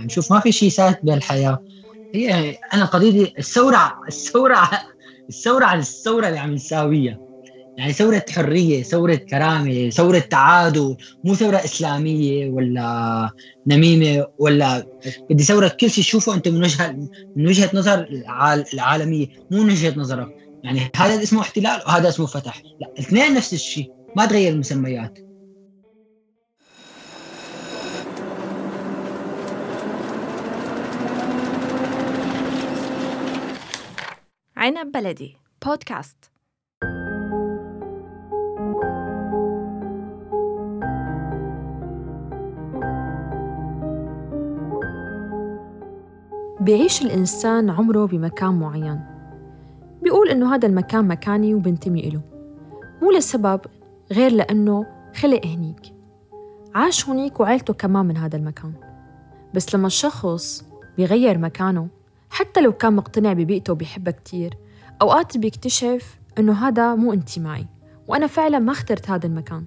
يعني شوف ما في شيء ثابت بالحياة هي أنا قضيتي الثورة الثورة الثورة على الثورة اللي عم نساويها. يعني ثورة حرية ثورة كرامة ثورة تعادل مو ثورة إسلامية ولا نميمة ولا بدي ثورة كل شيء تشوفه أنت من وجهة من وجهة نظر العالمية مو من وجهة نظرك. يعني هذا اسمه احتلال وهذا اسمه فتح. لا الاثنين نفس الشيء ما تغير المسميات. عنب بلدي. بودكاست. بيعيش الإنسان عمره بمكان معين. بيقول إنه هذا المكان مكاني وبنتمي إله. مو لسبب غير لأنه خلق هنيك. عاش هنيك وعيلته كمان من هذا المكان. بس لما الشخص بيغير مكانه حتى لو كان مقتنع ببيئته وبيحبها كتير. أوقات بيكتشف إنه هذا مو انتمائي وأنا فعلا ما اخترت هذا المكان.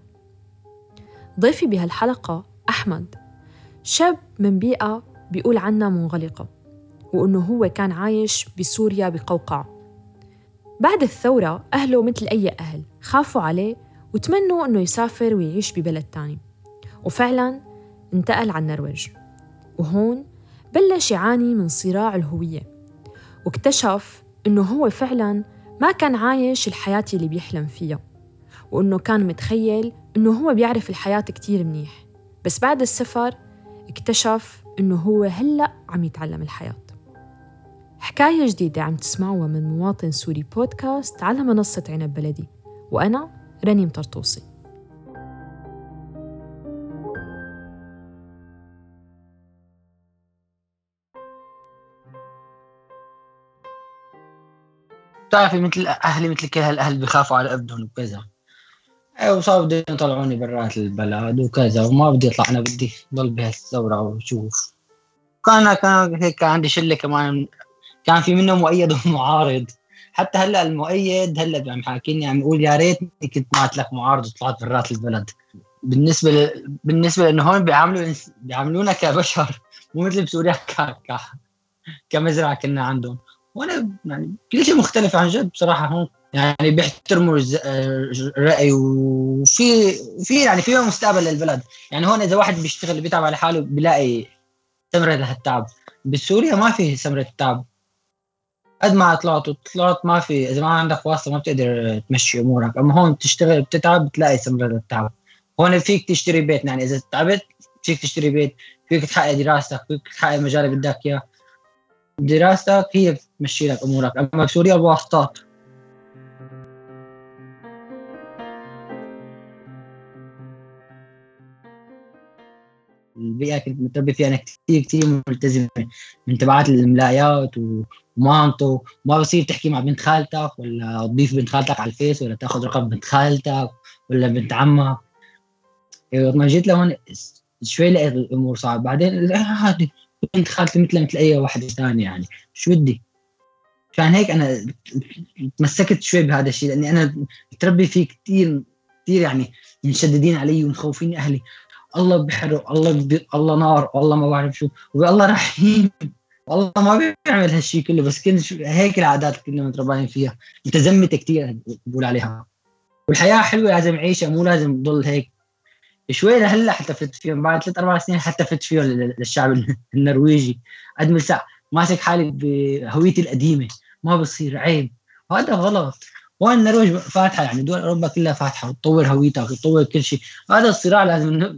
ضيفي بهالحلقة أحمد شاب من بيئة بيقول عنها منغلقة وإنه هو كان عايش بسوريا بقوقعة. بعد الثورة أهله مثل أي أهل خافوا عليه وتمنوا إنه يسافر ويعيش ببلد تاني. وفعلا انتقل على النرويج. وهون بلش يعاني من صراع الهوية واكتشف إنه هو فعلا ما كان عايش الحياة اللي بيحلم فيها وإنه كان متخيل إنه هو بيعرف الحياة كتير منيح. بس بعد السفر اكتشف إنه هو هلأ عم يتعلم الحياة. حكاية جديدة عم تسمعوها من مواطن سوري بودكاست على منصة عنب بلدي وأنا رنيم طرطوسي. بتعرفي مثل أهلي مثل كل هالاهل بخافوا على ابنهم وكذا. وصاروا بدهم يطلعوني برات البلد وكذا وما بدي أطلع أنا بدي ضل بهالثورة وشوف كان كان هيك عندي شلة كمان كان في منهم مؤيد ومعارض. حتى هلأ المؤيد هلأ عم حاكيني عم يقول يا ريتني كنت معت لك معارض وطلعت برات البلد. بالنسبة ل... بالنسبة لإنه هون بيعاملوا بيعاملونا كبشر مو مثل بسوريا ك... ك... كمزرعة كنا عندهم. وأنا يعني كل شيء مختلف عن جد بصراحة هون يعني بيحترموا الراي وفي في يعني في مستقبل للبلد. يعني هون إذا واحد بيشتغل بيتعب على حاله بيلاقي ثمرة لهالتعب. بسوريا ما في ثمرة تعب قد ما طلعت وطلعت ما في إذا ما عندك واسطة ما بتقدر تمشي أمورك. أما هون بتشتغل بتتعب بتلاقي ثمرة للتعب. هون فيك تشتري بيت يعني إذا تعبت فيك تشتري بيت فيك تحقق دراستك فيك تحقق المجال اللي بدك إياه. دراستك هي بتمشي لك أمورك. أما بسوريا بواسطات البيئة كنت متربي فيها أنا كثير كثير ملتزمة. من تبعات الملايات وما انطوا ما بصير تحكي مع بنت خالتك ولا تضيف بنت خالتك على الفيس ولا تاخذ رقم بنت خالتك ولا بنت عمك. لما جيت لهون شوي لقيت الأمور صعبة. بعدين عادي. بنت خالتي مثل مثل أي واحدة ثانية يعني. شو بدي؟ عشان هيك أنا تمسكت شوي بهذا الشيء لأني أنا متربي فيه كثير كثير يعني مشددين علي ومخوفين أهلي. الله بحرق الله بي... الله نار والله ما بعرف شو. والله رحيم. والله ما بيعمل هالشيء كله بس كنت هيك العادات كنا متربيين فيها. متزمتة كثير بقول عليها. والحياة حلوة لازم اعيشها مو لازم تضل هيك. شوي لهلا حتى فت فيهم بعد ثلاث أربع سنين حتى فت فيهم للشعب النرويجي. قد ما ماسك حالي بهويتي القديمة. ما بصير عيب. وهذا غلط. وين النرويج؟ فاتحة يعني دول أوروبا كلها فاتحة وتطور هويتك وتطور كل شيء. هذا الصراع لازم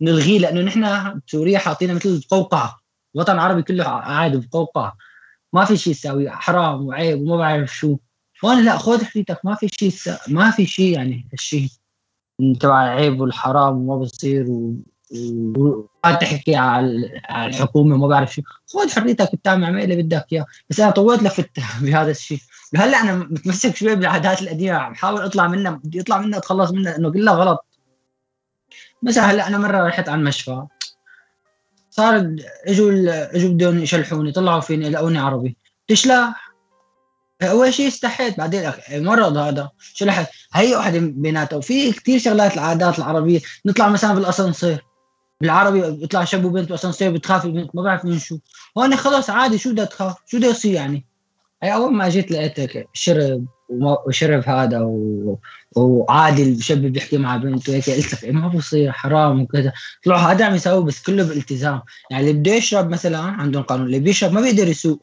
نلغيه لأنه نحن بسوريا حاطينها مثل القوقعه الوطن العربي كله قاعد بقوقعة. ما في شيء تساوي حرام وعيب وما بعرف شو. وأنا لا خذ حريتك ما في شيء ما في شيء يعني هالشيء. تبع العيب والحرام وما بصير و... وما تحكي على الحكومة وما بعرف شو. خذ حريتك تعمل اعمل اللي بدك إياه. بس أنا طولت لفت بهذا الشيء. وهلا أنا متمسك شوي بالعادات القديمة. عم حاول اطلع منها بدي اطلع منها اتخلص منها إنه كلها غلط. مثلا هلأ أنا مرة رحت على المشفى. صار إجوا إجوا بدهم يشلحوني طلعوا فيني لقوني عربي. تشلح اول شيء استحيت بعدين مرض هذا شلحت هي واحدة بيناتها وفي كثير شغلات العادات العربية. نطلع مثلا بالأسانسير. بالعربي بيطلع شاب وبنت واسانسير بتخاف البنت ما بعرف من شو. هون خلص عادي شو بدها تخاف؟ شو بده يصير يعني؟ هي أول ما جيت لقيتك شرب وشرب هذا و... وعادي الشاب بيحكي مع بنت وهيك قلت لك إيه ما بصير حرام وكذا. طلعوا هذا عم يسوي بس كله بالالتزام. يعني اللي بده يشرب مثلا عندهم قانون اللي بيشرب ما بيقدر يسوق.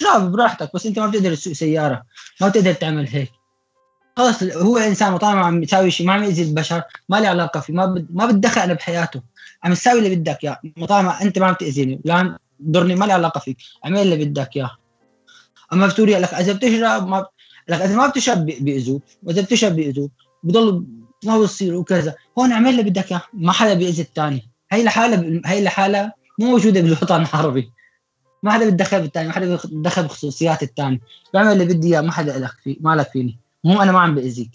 اشرب براحتك بس أنت ما بتقدر تسوق سيارة ما بتقدر تعمل هيك. خلص هو إنسان وطالما عم يساوي شيء ما عم يأذي البشر ما لي علاقة فيه ما بد... ما بتدخل أنا بحياته. عم تساوي اللي بدك إياه طالما أنت ما عم تأذيني لا تضرني ما لي علاقة فيك اعمل اللي بدك إياه. أما في سوريا لك إذا بتشرب ما لك إذا ما بتشرب بيأذوك وإذا بتشرب بيأذوك بضل ما بصير وكذا. هون اعمل اللي بدك إياه ما حدا بيأذي الثاني هي لحالها هي لحالها مو موجودة بالوطن العربي. ما حدا بيتدخل بالثاني ما حدا بيتدخل بخصوصيات الثاني بعمل اللي بدي إياه ما حدا لك فيه مالك فيني. مو أنا ما عم بأذيك.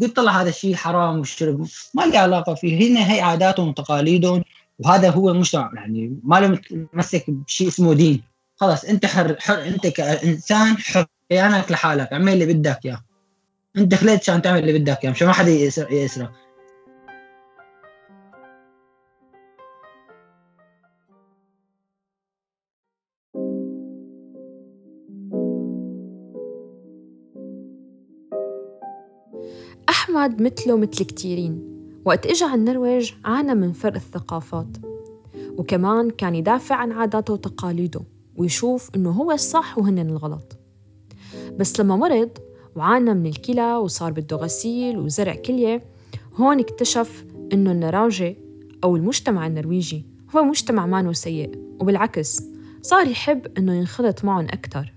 قلت طلع هذا الشيء حرام والشرب ما لي علاقة فيه. هنا هي عاداتهم وتقاليدهم وهذا هو المجتمع. يعني ما له متمسك بشيء اسمه دين. خلاص أنت حر, حر أنت كإنسان حر كيانك لحالك. اعمل اللي بدك إياه. أنت خليت عشان تعمل اللي بدك إياه مشان ما حدا يسرق أحمد مثله مثل كتيرين. وقت إجا على النرويج عانى من فرق الثقافات. وكمان كان يدافع عن عاداته وتقاليده ويشوف إنه هو الصح وهن الغلط. بس لما مرض وعانى من الكلى وصار بده غسيل وزرع كلية هون اكتشف إنه النراجة أو المجتمع النرويجي هو مجتمع مانو سيء. وبالعكس صار يحب إنه ينخلط معهم أكتر.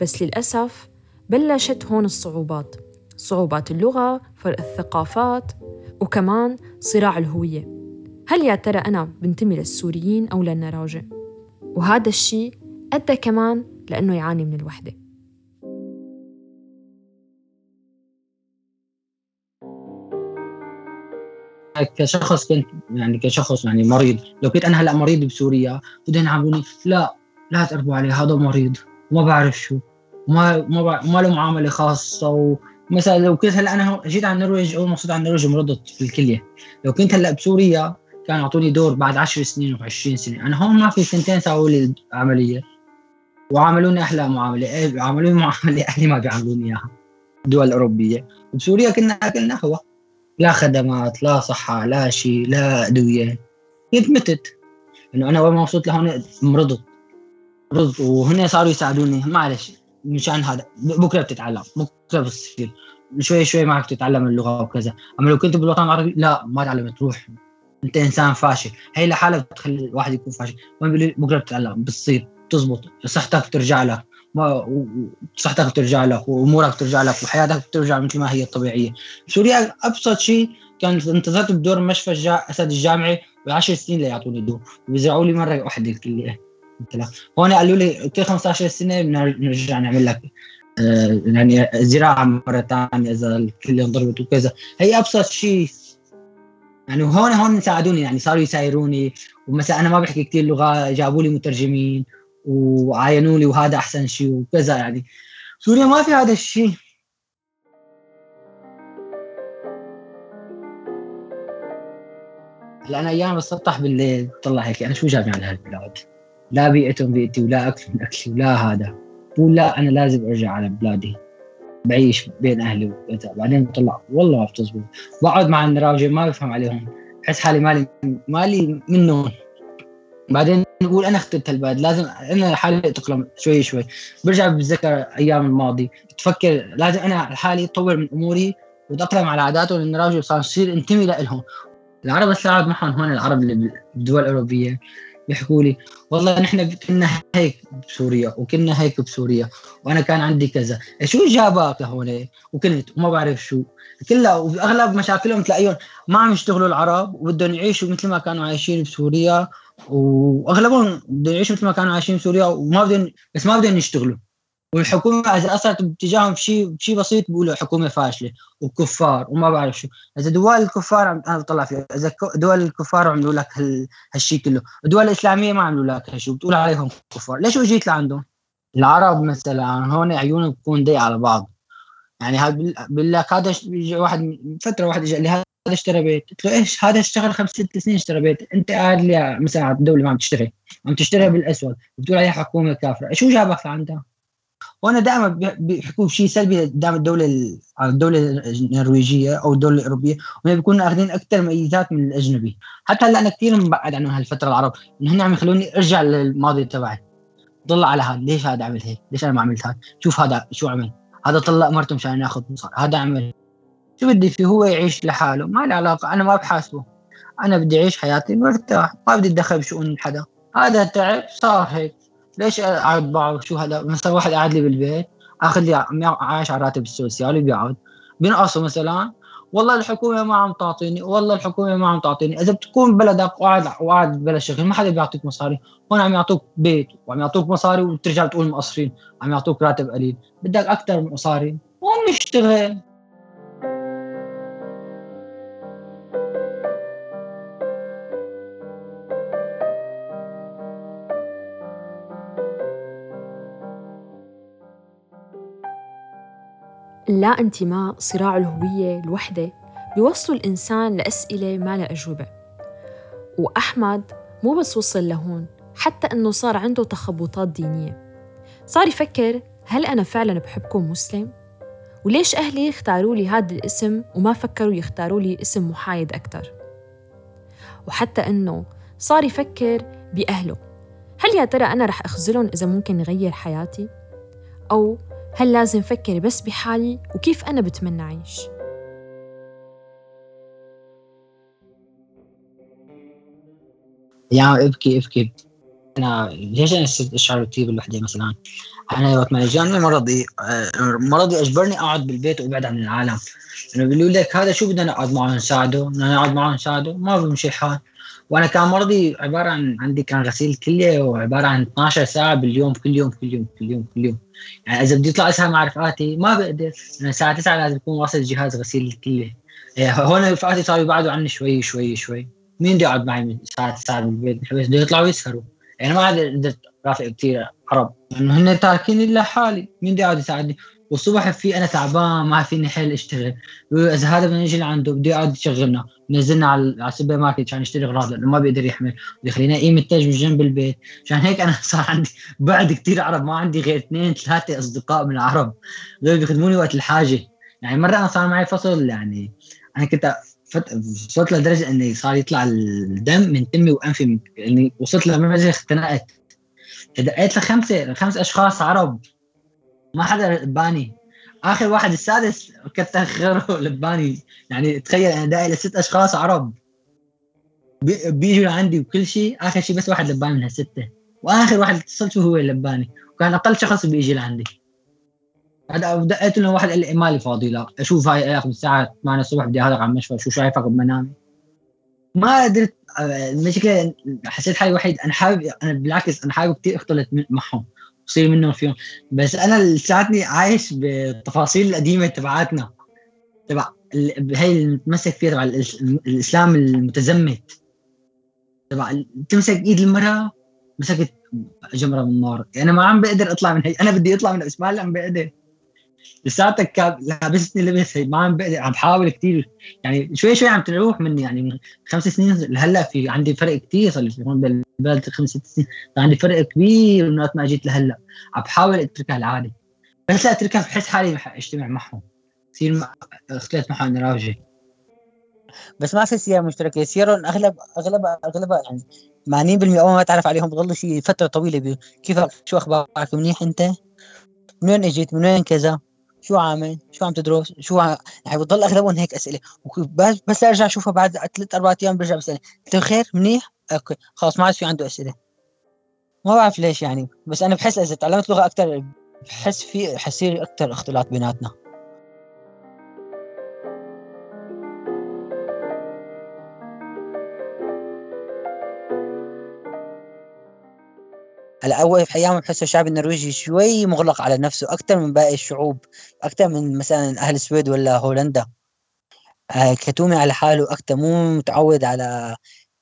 بس للأسف بلشت هون الصعوبات. صعوبات اللغة، فرق الثقافات، وكمان صراع الهوية. هل يا ترى أنا بنتمي للسوريين أو للنراجة؟ وهذا الشيء أدى كمان لأنه يعاني من الوحدة. كشخص كنت يعني كشخص يعني مريض. لو كنت أنا هلأ مريض بسوريا بدهم يعاملوني لا لا تقربوا عليه هذا مريض. وما بعرف شو. ما ما ما له معاملة خاصة مثلا لو كنت هلا أنا جيت على النرويج أول ما وصلت على النرويج مرضت في الكلية. لو كنت هلا بسوريا كانوا يعطوني دور بعد 10 سنين و20 سنة. أنا هون ما في سنتين سووا لي العملية وعاملوني أحلى معاملة. إيه عاملوني معاملة. أهلي ما بيعاملوني إياها. الدول الاوروبيه بسوريا كنا كنا هو لا خدمات لا صحة لا شيء لا أدوية. كنت متت؟ إنه أنا أول ما وصلت لهون مرضت مرضت وهن صاروا يساعدوني. معلش. مشان هذا. بكرة بتتعلم. بكرة بتصير. شوي شوي معك تتعلم اللغة وكذا. أما لو كنت بالوطن العربي لا ما تعلمت. روح أنت إنسان فاشل. هي لحالها بتخلي الواحد يكون فاشل. بكرة بتتعلم. بتصير. بتزبط صحتك بترجع لك. ما صحتك بترجع لك. وأمورك بترجع لك. وحياتك بترجع مثل ما هي الطبيعية. سوريا أبسط شيء كان انتظرت بدور مشفى. أسد الجامعي بعشر سنين ليعطوني دور وبيزرعوا لي مرة واحدة الكلية. هون قالوا لي كل 15 سنة بنرجع نعمل لك آه، يعني زراعة مرة ثانية إذا الكليه انضربت وكذا هي أبسط شيء يعني هون هون ساعدوني يعني صاروا يسايروني ومثلا أنا ما بحكي كثير لغة جابوا لي مترجمين وعاينوا لي وهذا أحسن شيء وكذا يعني. سوريا ما في هذا الشيء هلا أنا أيام بسطح بالليل بطلع هيك أنا شو جابني على هالبلاد؟ لا بيئتهم بيئتي ولا أكل من أكلي ولا هذا. بقول لا أنا لازم أرجع على بلادي. بعيش بين أهلي وكذا بعدين بطلع. والله ما بتزبط. بقعد مع النراجه ما بفهم عليهم. بحس حالي مالي مالي منهم. بعدين نقول أنا اخترت البلد لازم أنا حالي أتأقلم شوي شوي. برجع بتذكر أيام الماضي. بتفكر لازم أنا حالي أطور من أموري وأتأقلم على عاداتهم النراجه وصار اصير انتمي لهم. العرب بس معهم هون العرب اللي بالدول الأوروبية. بيحكوا لي والله نحن كنا هيك بسوريا وكنا هيك بسوريا وأنا كان عندي كذا. شو جابك لهون؟ وكنت وما بعرف شو. كلها وأغلب مشاكلهم تلاقيهم ما عم يشتغلوا العرب وبدهم يعيشوا مثل ما كانوا عايشين بسوريا وأغلبهم بدهم يعيشوا مثل ما كانوا عايشين بسوريا وما بدهم بس ما بدهم يشتغلوا. والحكومة اذا أثرت باتجاههم بشيء شيء بسيط بيقولوا حكومة فاشلة وكفار وما بعرف شو. إذا دول الكفار أنا بطلع فيها إذا دول الكفار عملوا لك هالشيء كله. الدول الإسلامية ما عملوا لك هالشيء بتقول عليهم كفار. ليش اجيت لعندهم؟ العرب مثلا هون عيونهم بتكون ضيقة على بعض. يعني هذا بقول لك هذا واحد فترة واحد اجى هذا اشترى بيت. قلت له إيش؟ هذا اشتغل خمس ست سنين اشترى بيت. أنت قاعد لي مثلا على الدولة ما عم تشتغل عم تشتري بالأسود. بتقول عليها حكومة كافرة. شو جابك لعندها؟ وأنا دائما بيحكوا شيء سلبي قدام الدولة على الدولة النرويجية أو الدولة الأوروبية وهم بيكونوا أخذين أكثر ميزات من الأجنبي. حتى هلأ أنا كثير مبعد عنهم هالفترة العرب إنه هن عم يخلوني أرجع للماضي تبعي. ضل على هذا ليش هذا عمل هيك؟ ليش أنا ما عملت هذا؟ شوف هذا شو عمل. هذا طلق مرته مشان ياخذ مصاري. هذا عمل. شو بدي فيه؟ هو يعيش لحاله. ما له علاقة. أنا ما بحاسبه. أنا بدي أعيش حياتي مرتاح. ما بدي أتدخل بشؤون حدا. هذا تعب صار هيك. ليش اقعد بعض؟ شو هذا مثلا واحد قاعد لي بالبيت آخذ لي عايش على راتب السوسيالي بيقعد بينقصوا مثلا والله الحكومة ما عم تعطيني والله الحكومة ما عم تعطيني. إذا بتكون بلدك وقاعد وقاعد بلا شغل ما حدا بيعطيك مصاري. هون عم يعطوك بيت وعم يعطوك مصاري وبترجع بتقول مقصرين. عم يعطوك راتب قليل. بدك أكثر من مصاري هون نشتغل لا انتماء صراع الهوية الوحدة بيوصلوا الإنسان لأسئلة ما لها أجوبة وأحمد مو بس وصل لهون حتى إنه صار عنده تخبطات دينية صار يفكر هل أنا فعلا بحبكم مسلم؟ وليش أهلي اختاروا لي هذا الاسم وما فكروا يختاروا لي اسم محايد أكثر؟ وحتى إنه صار يفكر بأهله هل يا ترى أنا رح أخذلهم إذا ممكن نغير حياتي؟ أو هل لازم فكر بس بحالي وكيف أنا بتمنى أعيش؟ يعني ابكي ابكي. أنا ليش أنا أشعر كثير بالوحدة مثلا؟ أنا وقت ما إجاني مرضي آه، مرضي أجبرني أقعد بالبيت وأبعد عن العالم. إنه بيقولوا لك هذا شو بدنا نقعد معه نساعده؟ بدنا نقعد معه نساعده؟ ما بيمشي الحال. وأنا كان مرضي عبارة عن عندي كان غسيل كلية وعبارة عن 12 ساعة باليوم كل يوم كل يوم كل يوم كل يوم. يعني إذا بدي اطلع اسهر مع رفقاتي ما بقدر. أنا الساعة 9 لازم اكون واصل جهاز غسيل الكلية. إيه، هون رفقاتي صاروا يبعدوا عني شوي شوي شوي. مين بده يقعد معي من الساعة 9 بالبيت؟ بده يطلعوا يسهروا. يعني ما قدرت رافق كثير عالم. لأنه هن تاركيني لحالي مين بده يقعد يساعدني؟ والصبح في أنا تعبان ما فيني حل أشتغل. إذا هذا بدنا نجي لعنده بده يقعد يشغلنا. نزلنا على السوبر ماركت عشان نشتري أغراض لأنه ما بيقدر يحمل. بده يخلينا قيمه تاج من جنب البيت. عشان هيك أنا صار عندي بعد كثير عرب ما عندي غير اثنين ثلاثة أصدقاء من العرب. دول بيخدموني وقت الحاجة. يعني مرة أنا صار معي فصل يعني أنا كنت وصلت لدرجة إني صار يطلع الدم من تمي وأنفي يعني وصلت لمرحله اختنقت. دقيت لخمسه خمس أشخاص عرب. ما حدا لباني آخر واحد السادس كتر خيره لباني. يعني تخيل أنا داعي لست أشخاص عرب. بيجوا لعندي وكل شيء آخر شيء بس واحد لباني من هالستة. وآخر واحد اتصلت هو اللباني وكان أقل شخص بيجي لعندي. هذا دقيت له واحد قال لي مالي فاضي لا. أشوف هاي آخر الساعة 8 الصبح بدي اهرب على المشفى شو شايفك بمنامي؟ ما قدرت المشكلة حسيت حالي وحيد. أنا حابب أنا بالعكس أنا حابب كثير أختلط معهم. وصير منهم فيهم بس أنا لساتني عايش بالتفاصيل القديمة تبعاتنا. تبع هي اللي متمسك فيها تبع الإسلام المتزمت. تبع تمسك إيد المرأة مسكت جمرة من النار. أنا ما عم بقدر أطلع من هي. أنا بدي أطلع من بس ما عم بقدر. لساتك لابسني لبس ما عم بقدر. عم بحاول كثير يعني شوي شوي عم تروح مني. يعني من خمس سنين لهلا في عندي فرق كثير صار لي هون بالبلد خمس ست سنين عندي فرق كبير من وقت ما جيت لهلأ عم بحاول اترك هالعاده بس أتركها بحس حالي أجتمع معهم صير اختلط معهم راجع بس ما في سيارة مشتركة سيارة أغلب أغلب أغلب يعني 80% أول ما تعرف عليهم بضلوا شيء فترة طويلة كيفك شو أخبارك منيح أنت؟ من وين إجيت؟ من وين كذا؟ شو عامل؟ شو عم تدرس؟ شو عم... يعني بضل أغلبهم هيك أسئلة بس بس أرجع أشوفها بعد ثلاث أربع أيام برجع بسأل أنت بخير؟ منيح؟ أوكي. خلاص ما عاد في عنده أسئلة. ما بعرف ليش يعني بس أنا بحس إذا تعلمت لغة أكثر بحس في حصير أكثر اختلاط بيناتنا. هلا أول أيام بحس الشعب النرويجي شوي مغلق على نفسه أكثر من باقي الشعوب أكثر من مثلا أهل السويد ولا هولندا. آه كتومي على حاله أكثر مو متعود على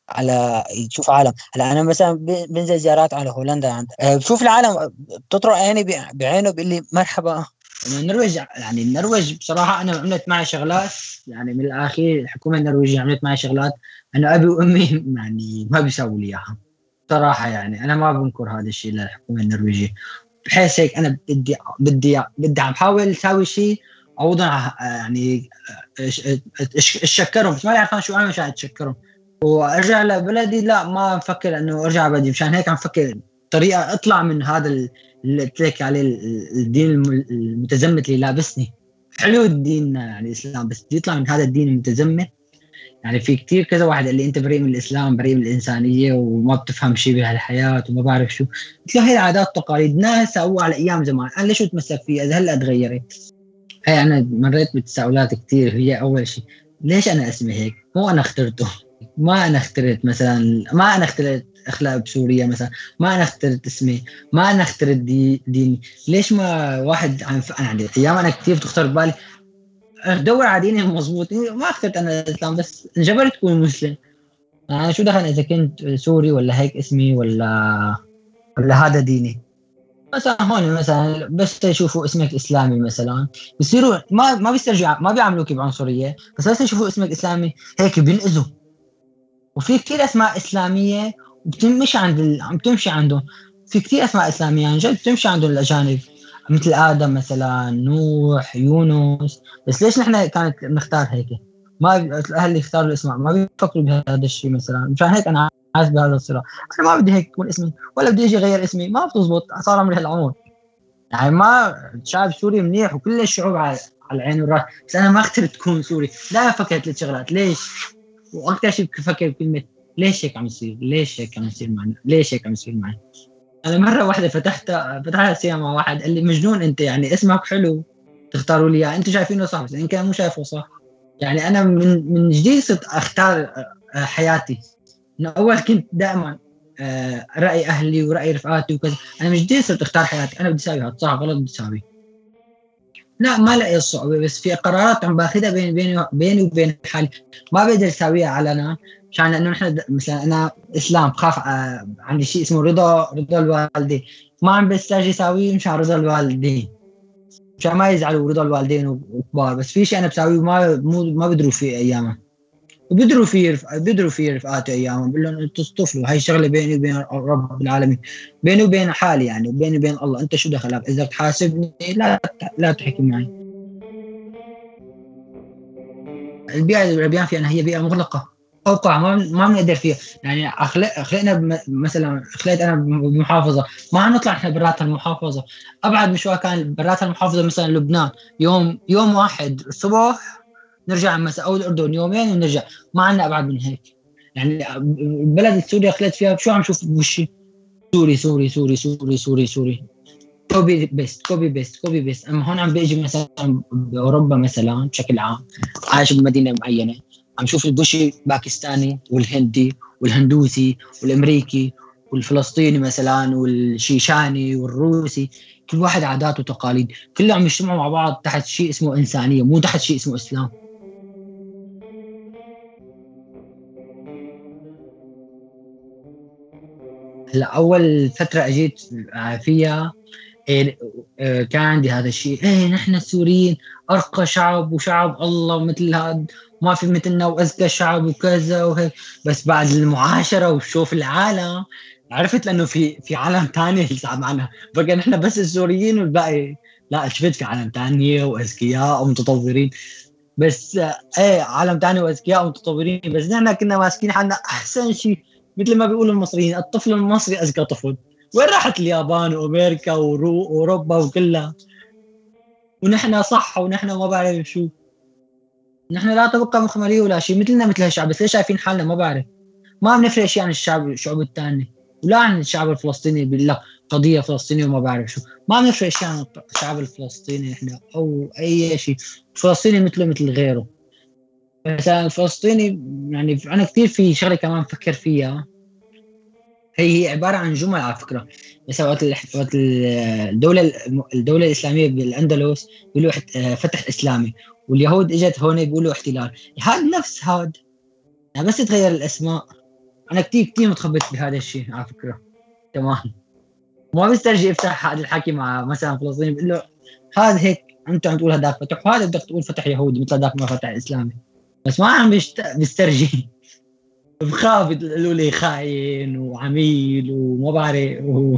على يشوف عالم. هلا أنا مثلا بنزل زيارات على هولندا. عند آه بشوف العالم بتطرق عيني بعينه بيقول لي مرحبا. النرويج يعني النرويج بصراحة أنا عملت معي شغلات يعني من الاخير الحكومة النرويجية عملت معي شغلات أنا أبي وأمي يعني ما بيساووا لي إياها. صراحة يعني أنا ما بنكر هذا الشيء للحكومة النرويجية. بحيث هيك أنا بدي بدي بدي عم حاول أسوي شيء. عوضا يعني إتشكرهم. بس ما يعرفون شو أنا مشان أتشكرهم. وارجع لبلدي لا ما بفكر إنه أرجع بلدي مشان هيك عم فكر. طريقة أطلع من هذا اللي قلت لك عليه الدين المتزمت اللي لابسني. حلو الدين يعني الإسلام بس بدي يطلع من هذا الدين المتزمت. يعني في كثير كذا واحد اللي أنت بريء من الإسلام بريء من الإنسانية وما بتفهم شيء بهالحياة وما بعرف شو. قلت له هي العادات والتقاليد. ناس سووها على أيام زمان. أنا ليش اتمسك فيها؟ إذا هلأ تغيرت. هي أنا مريت بتساؤلات كثير هي أول شيء ليش أنا اسمي هيك؟ مو أنا اخترته. ما أنا اخترت مثلا ما أنا اخترت أخلاق بسوريا مثلا ما أنا اخترت اسمي ما أنا اخترت دي ديني. ليش ما واحد عم يعني أيام أنا كثير بتخطر ببالي. ادور على ديني مضبوط ما اخترت أنا الإسلام بس انجبرت تكون مسلم. أنا شو دخل إذا كنت سوري ولا هيك اسمي ولا ولا هذا ديني؟ مثلا هون مثلا بس يشوفوا اسمك إسلامي مثلا. بصيروا ما ما بيسترجعوا ما بيعاملوك بعنصرية. بس بس يشوفوا اسمك إسلامي هيك بينقذوا وفي كثير أسماء إسلامية بتمشي عند ال... عم تمشي عندهم. في كثير أسماء إسلامية عن جد بتمشي عندهم الاجانب مثل آدم مثلا نوح يونس. بس ليش نحن كانت نختار هيك؟ ما الأهل يختاروا الأسماء ما بيفكروا بهذا الشيء مثلا. مشان هيك أنا عايز بهذا الصراع. أنا ما بدي هيك يكون اسمي ولا بدي أجي اغير اسمي. ما بتزبط. صار عمري هالعمر. يعني ما شعب سوري منيح وكل الشعوب على العين والراس. بس أنا ما اخترت تكون سوري. لا فكرت ثلاث شغلات ليش؟ وأكثر شيء بفكر بكلمة ليش هيك عم يصير؟ ليش هيك عم يصير معنا؟ ليش هيك عم يصير معي؟ أنا مرة واحدة فتحت فتحت سيما مع واحد قال لي مجنون أنت يعني اسمك حلو تختاروا لي إياه أنتم شايفينه صح بس إن كان مو شايفه صح يعني أنا من من جديد صرت أختار آه، حياتي من أول كنت دائما آه، رأي أهلي ورأي رفقاتي وكذا أنا من جديد صرت أختار حياتي أنا بدي أسوي هذا صح غلط بدي أسوي لا ما لقي الصعوبه بس في قرارات عم باخذها بيني بيني بيني وبين حالي ما بقدر اسويها علنا مشان إنه نحن مثلا أنا إسلام بخاف آه، عندي شيء اسمه رضا رضا الوالدين. ما عم بستاجي اسويه مشان رضا الوالدين. مشان ما يزعلوا رضا الوالدين وكبار بس في شيء أنا بسويه ما ما بدروا فيه ايامها وبدروا فيه بدروا فيه رفقاته أيامهم بقول لهم أنتم طفلوا. هاي شغلة بيني وبين رب العالمين. بيني وبين حالي يعني وبيني وبين الله. أنت شو دخلك؟ إذا تحاسبني لا لا تحكي معي. البيئة اللي العبيان فيها هي بيئة مغلقة. أوقع ما ما بنقدر فيها. يعني اخلق خلقنا مثلا خلقت أنا بمحافظة. ما نطلع إحنا برات المحافظة. أبعد مشوار كان برات المحافظة مثلا لبنان. يوم يوم واحد الصبح نرجع مثلا أو الأردن يومين ونرجع. ما عندنا ابعد من هيك. يعني البلد السوري خليت فيها شو عم شوف بوشي؟ سوري سوري سوري سوري سوري سوري. copy paste copy paste copy paste أما هون عم بيجي مثلا بأوروبا مثلا بشكل عام عايش بمدينة معينة عم شوف البوشي باكستاني والهندي والهندوسي والأمريكي والفلسطيني مثلا والشيشاني والروسي. كل واحد عادات وتقاليد. كلهم يجتمعوا مع بعض تحت شيء اسمه إنسانية مو تحت شيء اسمه إسلام. هلا اول فترة أجيت فيها إيه كان عندي هذا الشيء. إيه نحن السوريين أرقى شعب وشعب الله مثل هذا ما في مثلنا واذكى شعب وكذا وهيك. بس بعد المعاشرة وشوف العالم عرفت لأنه في في عالم ثاني صعب عنها بقى نحن بس السوريين والباقي. لا شفت في عالم ثانية واذكياء ومتطورين. بس إيه عالم ثاني واذكياء ومتطورين. بس نحن كنا ماسكين حالنا أحسن شيء. مثل ما بيقولوا المصريين الطفل المصري اذكى طفل. وين راحت اليابان وأمريكا وأوروبا وكلها؟ ونحن صح ونحن ما بعرف شو. نحن لا تبقى مخملية ولا شيء مثلنا مثل هالشعب بس ليش شايفين حالنا؟ ما بعرف. ما بنفرق شيء عن الشعب الشعوب الثانية ولا عن الشعب الفلسطيني بيقول لك قضية فلسطينية وما بعرف شو. ما بنفرق شيء عن الشعب الفلسطيني نحن أو أي شيء. الفلسطيني مثله مثل غيره. مثلا الفلسطيني يعني أنا كثير في شغلة كمان بفكر فيها. هي هي عبارة عن جمل على فكرة. بس وقت وقت الدولة الدولة الإسلامية بالأندلس بيقولوا فتح إسلامي واليهود إجت هون بيقولوا احتلال. هذا نفس هذا يعني بس تغير الأسماء. أنا كثير كثير متخبط بهذا الشيء على فكرة. تمام. ما بسترجي افتح هذا الحكي مع مثلا فلسطيني بقول له هذا هيك أنت عم تقول هذاك فتح وهذا بدك تقول فتح يهودي مثل هذاك ما فتح إسلامي. بس ما عم بيسترجي. بخاف يقولوا لي خاين وعميل وما بعرف. و...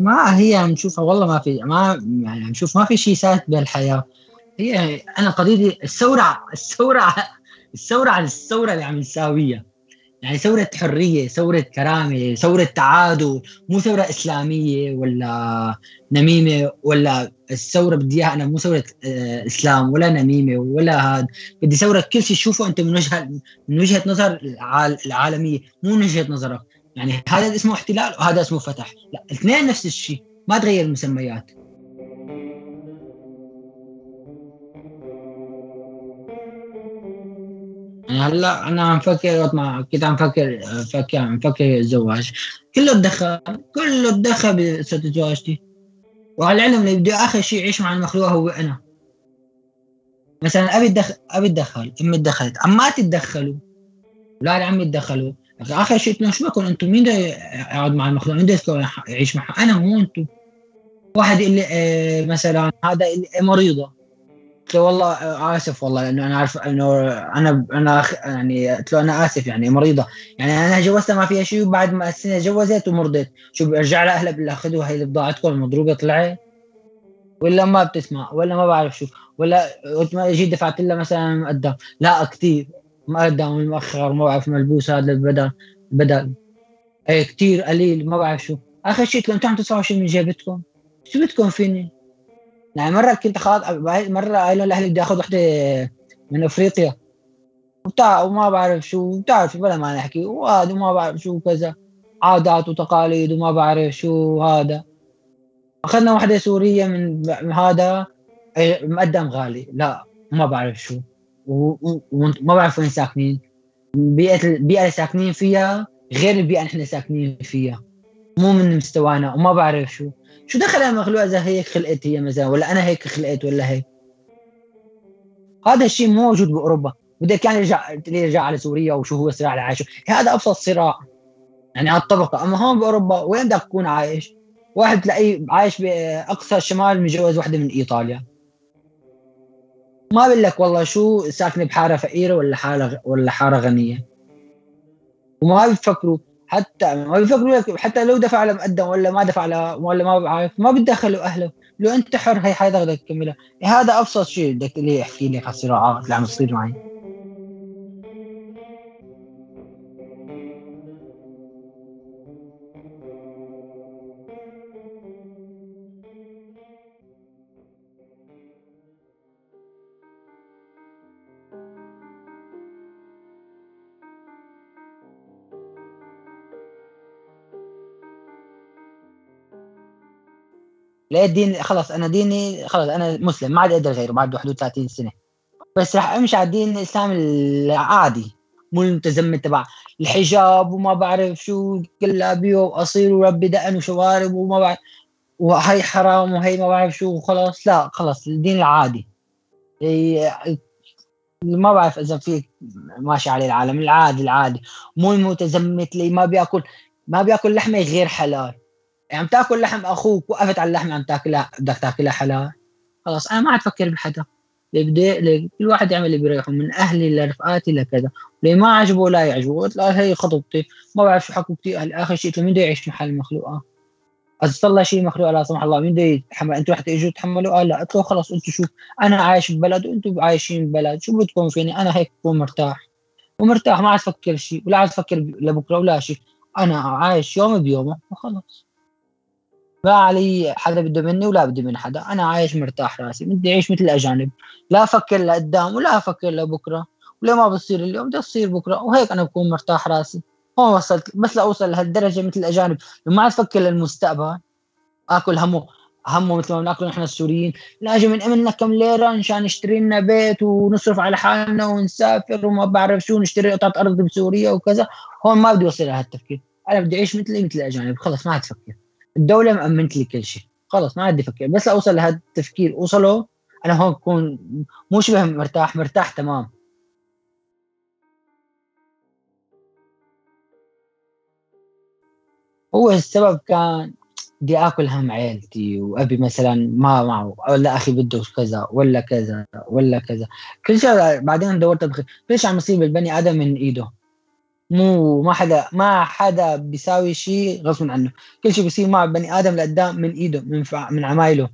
ما هي عم نشوفها والله ما في ما يعني عم نشوف ما في شيء ثابت بالحياة هي أنا قضيتي الثوره الثوره الثورة على الثورة اللي عم نساويها. يعني ثورة حرية ثورة كرامة ثورة تعادل مو ثورة إسلامية ولا نميمة ولا الثورة بدي إياها أنا مو ثورة آه، إسلام ولا نميمة ولا هاد. بدي ثورة كل شيء تشوفه أنت من وجهة من وجهة نظر العالمية مو من وجهة نظرك. يعني هذا اسمه احتلال وهذا اسمه فتح. لا الاثنين نفس الشيء ما تغير المسميات. هلا أنا عم فكر وقت ما كنت عم فكر فكر عم فكر الزواج كله تدخل كله تدخل بقصه زواجتي وعلى العلم اللي بده آخر شيء يعيش مع المخلوق هو أنا. مثلا أبي تدخل أبي تدخل أمي تدخلت عماتي تدخلوا. أولاد عمي تدخلوا. آخر شيء شو بكون أنتم مين يقعد مع المخلوق؟ مين يعيش معها أنا مو أنتم واحد يقول لي إيه مثلا هذا مريضة. قلت له والله آسف والله لأنه أنا عارف إنه أنا أنا يعني قلت له أنا آسف يعني مريضة. يعني أنا جوزتها ما فيها شيء وبعد ما السنة جوزت ومرضت. شو برجع لاهلها بقول لها خذوا هي بضاعتكم المضروبه طلعت ولا ما بتسمع ولا ما بعرف شو. ولا قلت ما أجي دفعت لها مثلا مقدم لا كثير مقدم مؤخر ما بعرف ملبوس هذا البدل بدل إيه كثير قليل ما بعرف شو. آخر شيء قلت لهم أنتم عم تدفعوا شيء من جيبتكم؟ شو بدكم فيني؟ يعني مرة كنت خلاص مرة قايل لاهلي بدي آخذ وحدة من أفريقيا. وبتاع وما بعرف شو بتعرف بلا ما نحكي. وهذا وما بعرف شو كذا. عادات وتقاليد وما بعرف شو هذا. أخذنا وحدة سورية من هذا. مقدم غالي. لا ما بعرف شو. وما بعرف وين ساكنين. بيئة البيئه اللي ساكنين فيها غير البيئة اللي إحنا ساكنين فيها. مو من مستوانا وما بعرف شو. شو دخل المخلوق إذا هيك خلقت هي مثلا ولا أنا هيك خلقت ولا هيك؟ هذا الشيء مو موجود بأوروبا. بدك يعني يرجع يرجع على سوريا وشو هو الصراع اللي عايشه هذا أبسط صراع. يعني على الطبقة. أما هون بأوروبا وين بدك تكون عايش؟ واحد تلاقيه عايش بأقصى الشمال متجوز وحده من إيطاليا. ما بقول لك والله شو ساكنة بحارة فقيرة ولا حاره ولا حارة غنية. وما بيفكروا حتى ما بيفكروا حتى لو دفع له مقدم ولا ما دفع له ولا ما بعرف ما بتدخلوا أهله. لو أنت حر هي حياتك بدك تكملها هذا أبسط شيء بدك لي أحكي لك على الصراعات اللي عم تصير معي. لقيت دين خلص أنا ديني خلص أنا مسلم ما عاد أقدر غيره بعد 31 سنة. بس راح أمشي على الدين الإسلامي العادي مو المتزمت تبع الحجاب وما بعرف شو كلابيه وقصير وربي دقن وشوارب وما بعرف وهي حرام وهي ما بعرف شو وخلاص لا خلص الدين العادي. ما بعرف إذا في ماشي عليه العالم العادي العادي مو المتزمت اللي ما بيأكل ما بيأكل لحمة غير حلال. عم تاكل لحم أخوك وقفت على اللحمه عم تاكلها بدك تاكلها حلال. خلاص أنا ما عاد أفكر بحدا. اللي بدي كل واحد يعمل اللي بيريحه من أهلي لرفقاتي لكذا. اللي ما عجبه لا يعجبه. قلت له هي خطبتي. ما بعرف شو حكوا أهلي آخر شيء. مين بده يعيش محل المخلوقات اذا صار شيء مخلوق؟ لا سمح الله. مين بده يتحمل؟ أنتوا رح تيجوا تحملوا قال لا. قلت له خلص أنتوا شوف. أنا عايش ببلد وأنتم عايشين ببلد. شو بدكم فيني؟ أنا هيك بكون مرتاح. ومرتاح ما عاد أفكر شيء ولا عاد أفكر لبكرة ولا شيء. أنا عايش يومي بيومه وخلص. ما علي حدا بده مني ولا بدي من حدا. أنا عايش مرتاح راسي بدي أعيش مثل الأجانب. لا أفكر لقدام ولا أفكر لبكرة. ولا ما بصير اليوم؟ بدي تصير بكرة. وهيك أنا بكون مرتاح راسي. هون وصلت بس لاوصل لهالدرجة مثل الأجانب. ما عاد أفكر للمستقبل آكل همه همه مثل ما بناكل نحن السوريين. لاجي من لنا كم ليرة مشان نشتري لنا بيت ونصرف على حالنا ونسافر وما بعرف شو نشتري قطعة أرض بسوريا وكذا. هون ما بدي اوصل لهالتفكير. أنا بدي أعيش مثلي مثل الأجانب. خلص ما عاد أفكر. الدولة مأمنت لي كل شيء. خلص ما عاد فكر. بس أوصل لهذا التفكير. أوصله أنا هون بكون مو شبه مرتاح مرتاح تمام. هو السبب كان بدي آكل هم عيلتي وأبي مثلا ما معه. ولا أخي بده كذا ولا كذا ولا كذا. كل شيء بعدين دورت كل شيء عم يصير بالبني آدم من إيده. مو ما حدا ما حدا بيساوي شيء غصب عنه. كل شيء بيصير مع البني آدم لقدام من إيده من فع... من عمايله.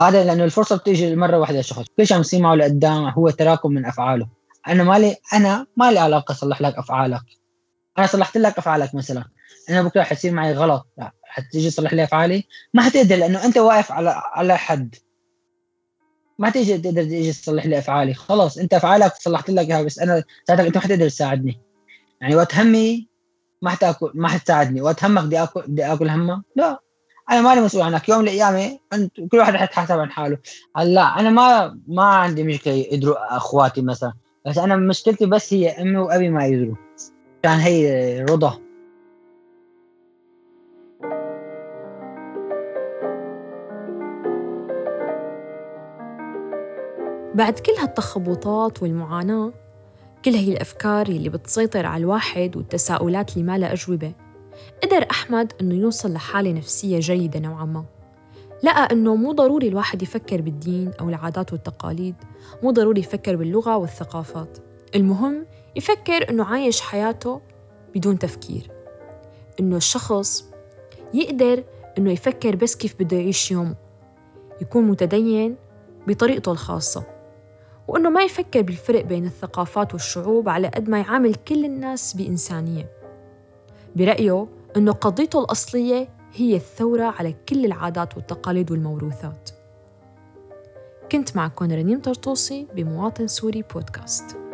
هذا لأنه الفرصة بتيجي مره واحدة شخص كل شيء عم يصير معه لقدام هو تراكم من أفعاله. أنا مالي أنا ما لي علاقة أصلح لك أفعالك. أنا صلحت لك أفعالك مثلا. أنا بكرة حتصير معي غلط. حتيجي تصلح لي أفعالي؟ ما حتقدر لأنه أنت واقف على على حد. ما تيجي تقدر تيجي تصلح لي أفعالي. خلاص أنت أفعالك صلحت لك إياها بس أنا ساعتك أنت ما حتقدر تساعدني. يعني وقت همي ما حتاكل ما حتساعدني. وقت همك بدي اكل بدي أكل همك لا. أنا مالي مسؤول عنك. يوم من الأيام انت كل واحد حيتحاسب عن حاله. هلأ أنا ما ما عندي مشكلة يدروا أخواتي مثلا. بس أنا مشكلتي بس هي أمي وأبي ما يدروا. كان هي رضا. بعد كل هالتخبطات والمعاناة كل هي الأفكار اللي بتسيطر على الواحد والتساؤلات اللي ما لها أجوبة. قدر أحمد إنه يوصل لحالة نفسية جيدة نوعا ما. لقى إنه مو ضروري الواحد يفكر بالدين أو العادات والتقاليد مو ضروري يفكر باللغة والثقافات. المهم يفكر إنه عايش حياته بدون تفكير. إنه الشخص يقدر إنه يفكر بس كيف بده يعيش يومه. يكون متدين بطريقته الخاصة. وإنه ما يفكر بالفرق بين الثقافات والشعوب على قد ما يعامل كل الناس بإنسانية. برأيه إنه قضيته الأصلية هي الثورة على كل العادات والتقاليد والموروثات. كنت معكم رنيم طرطوسي بمواطن سوري بودكاست.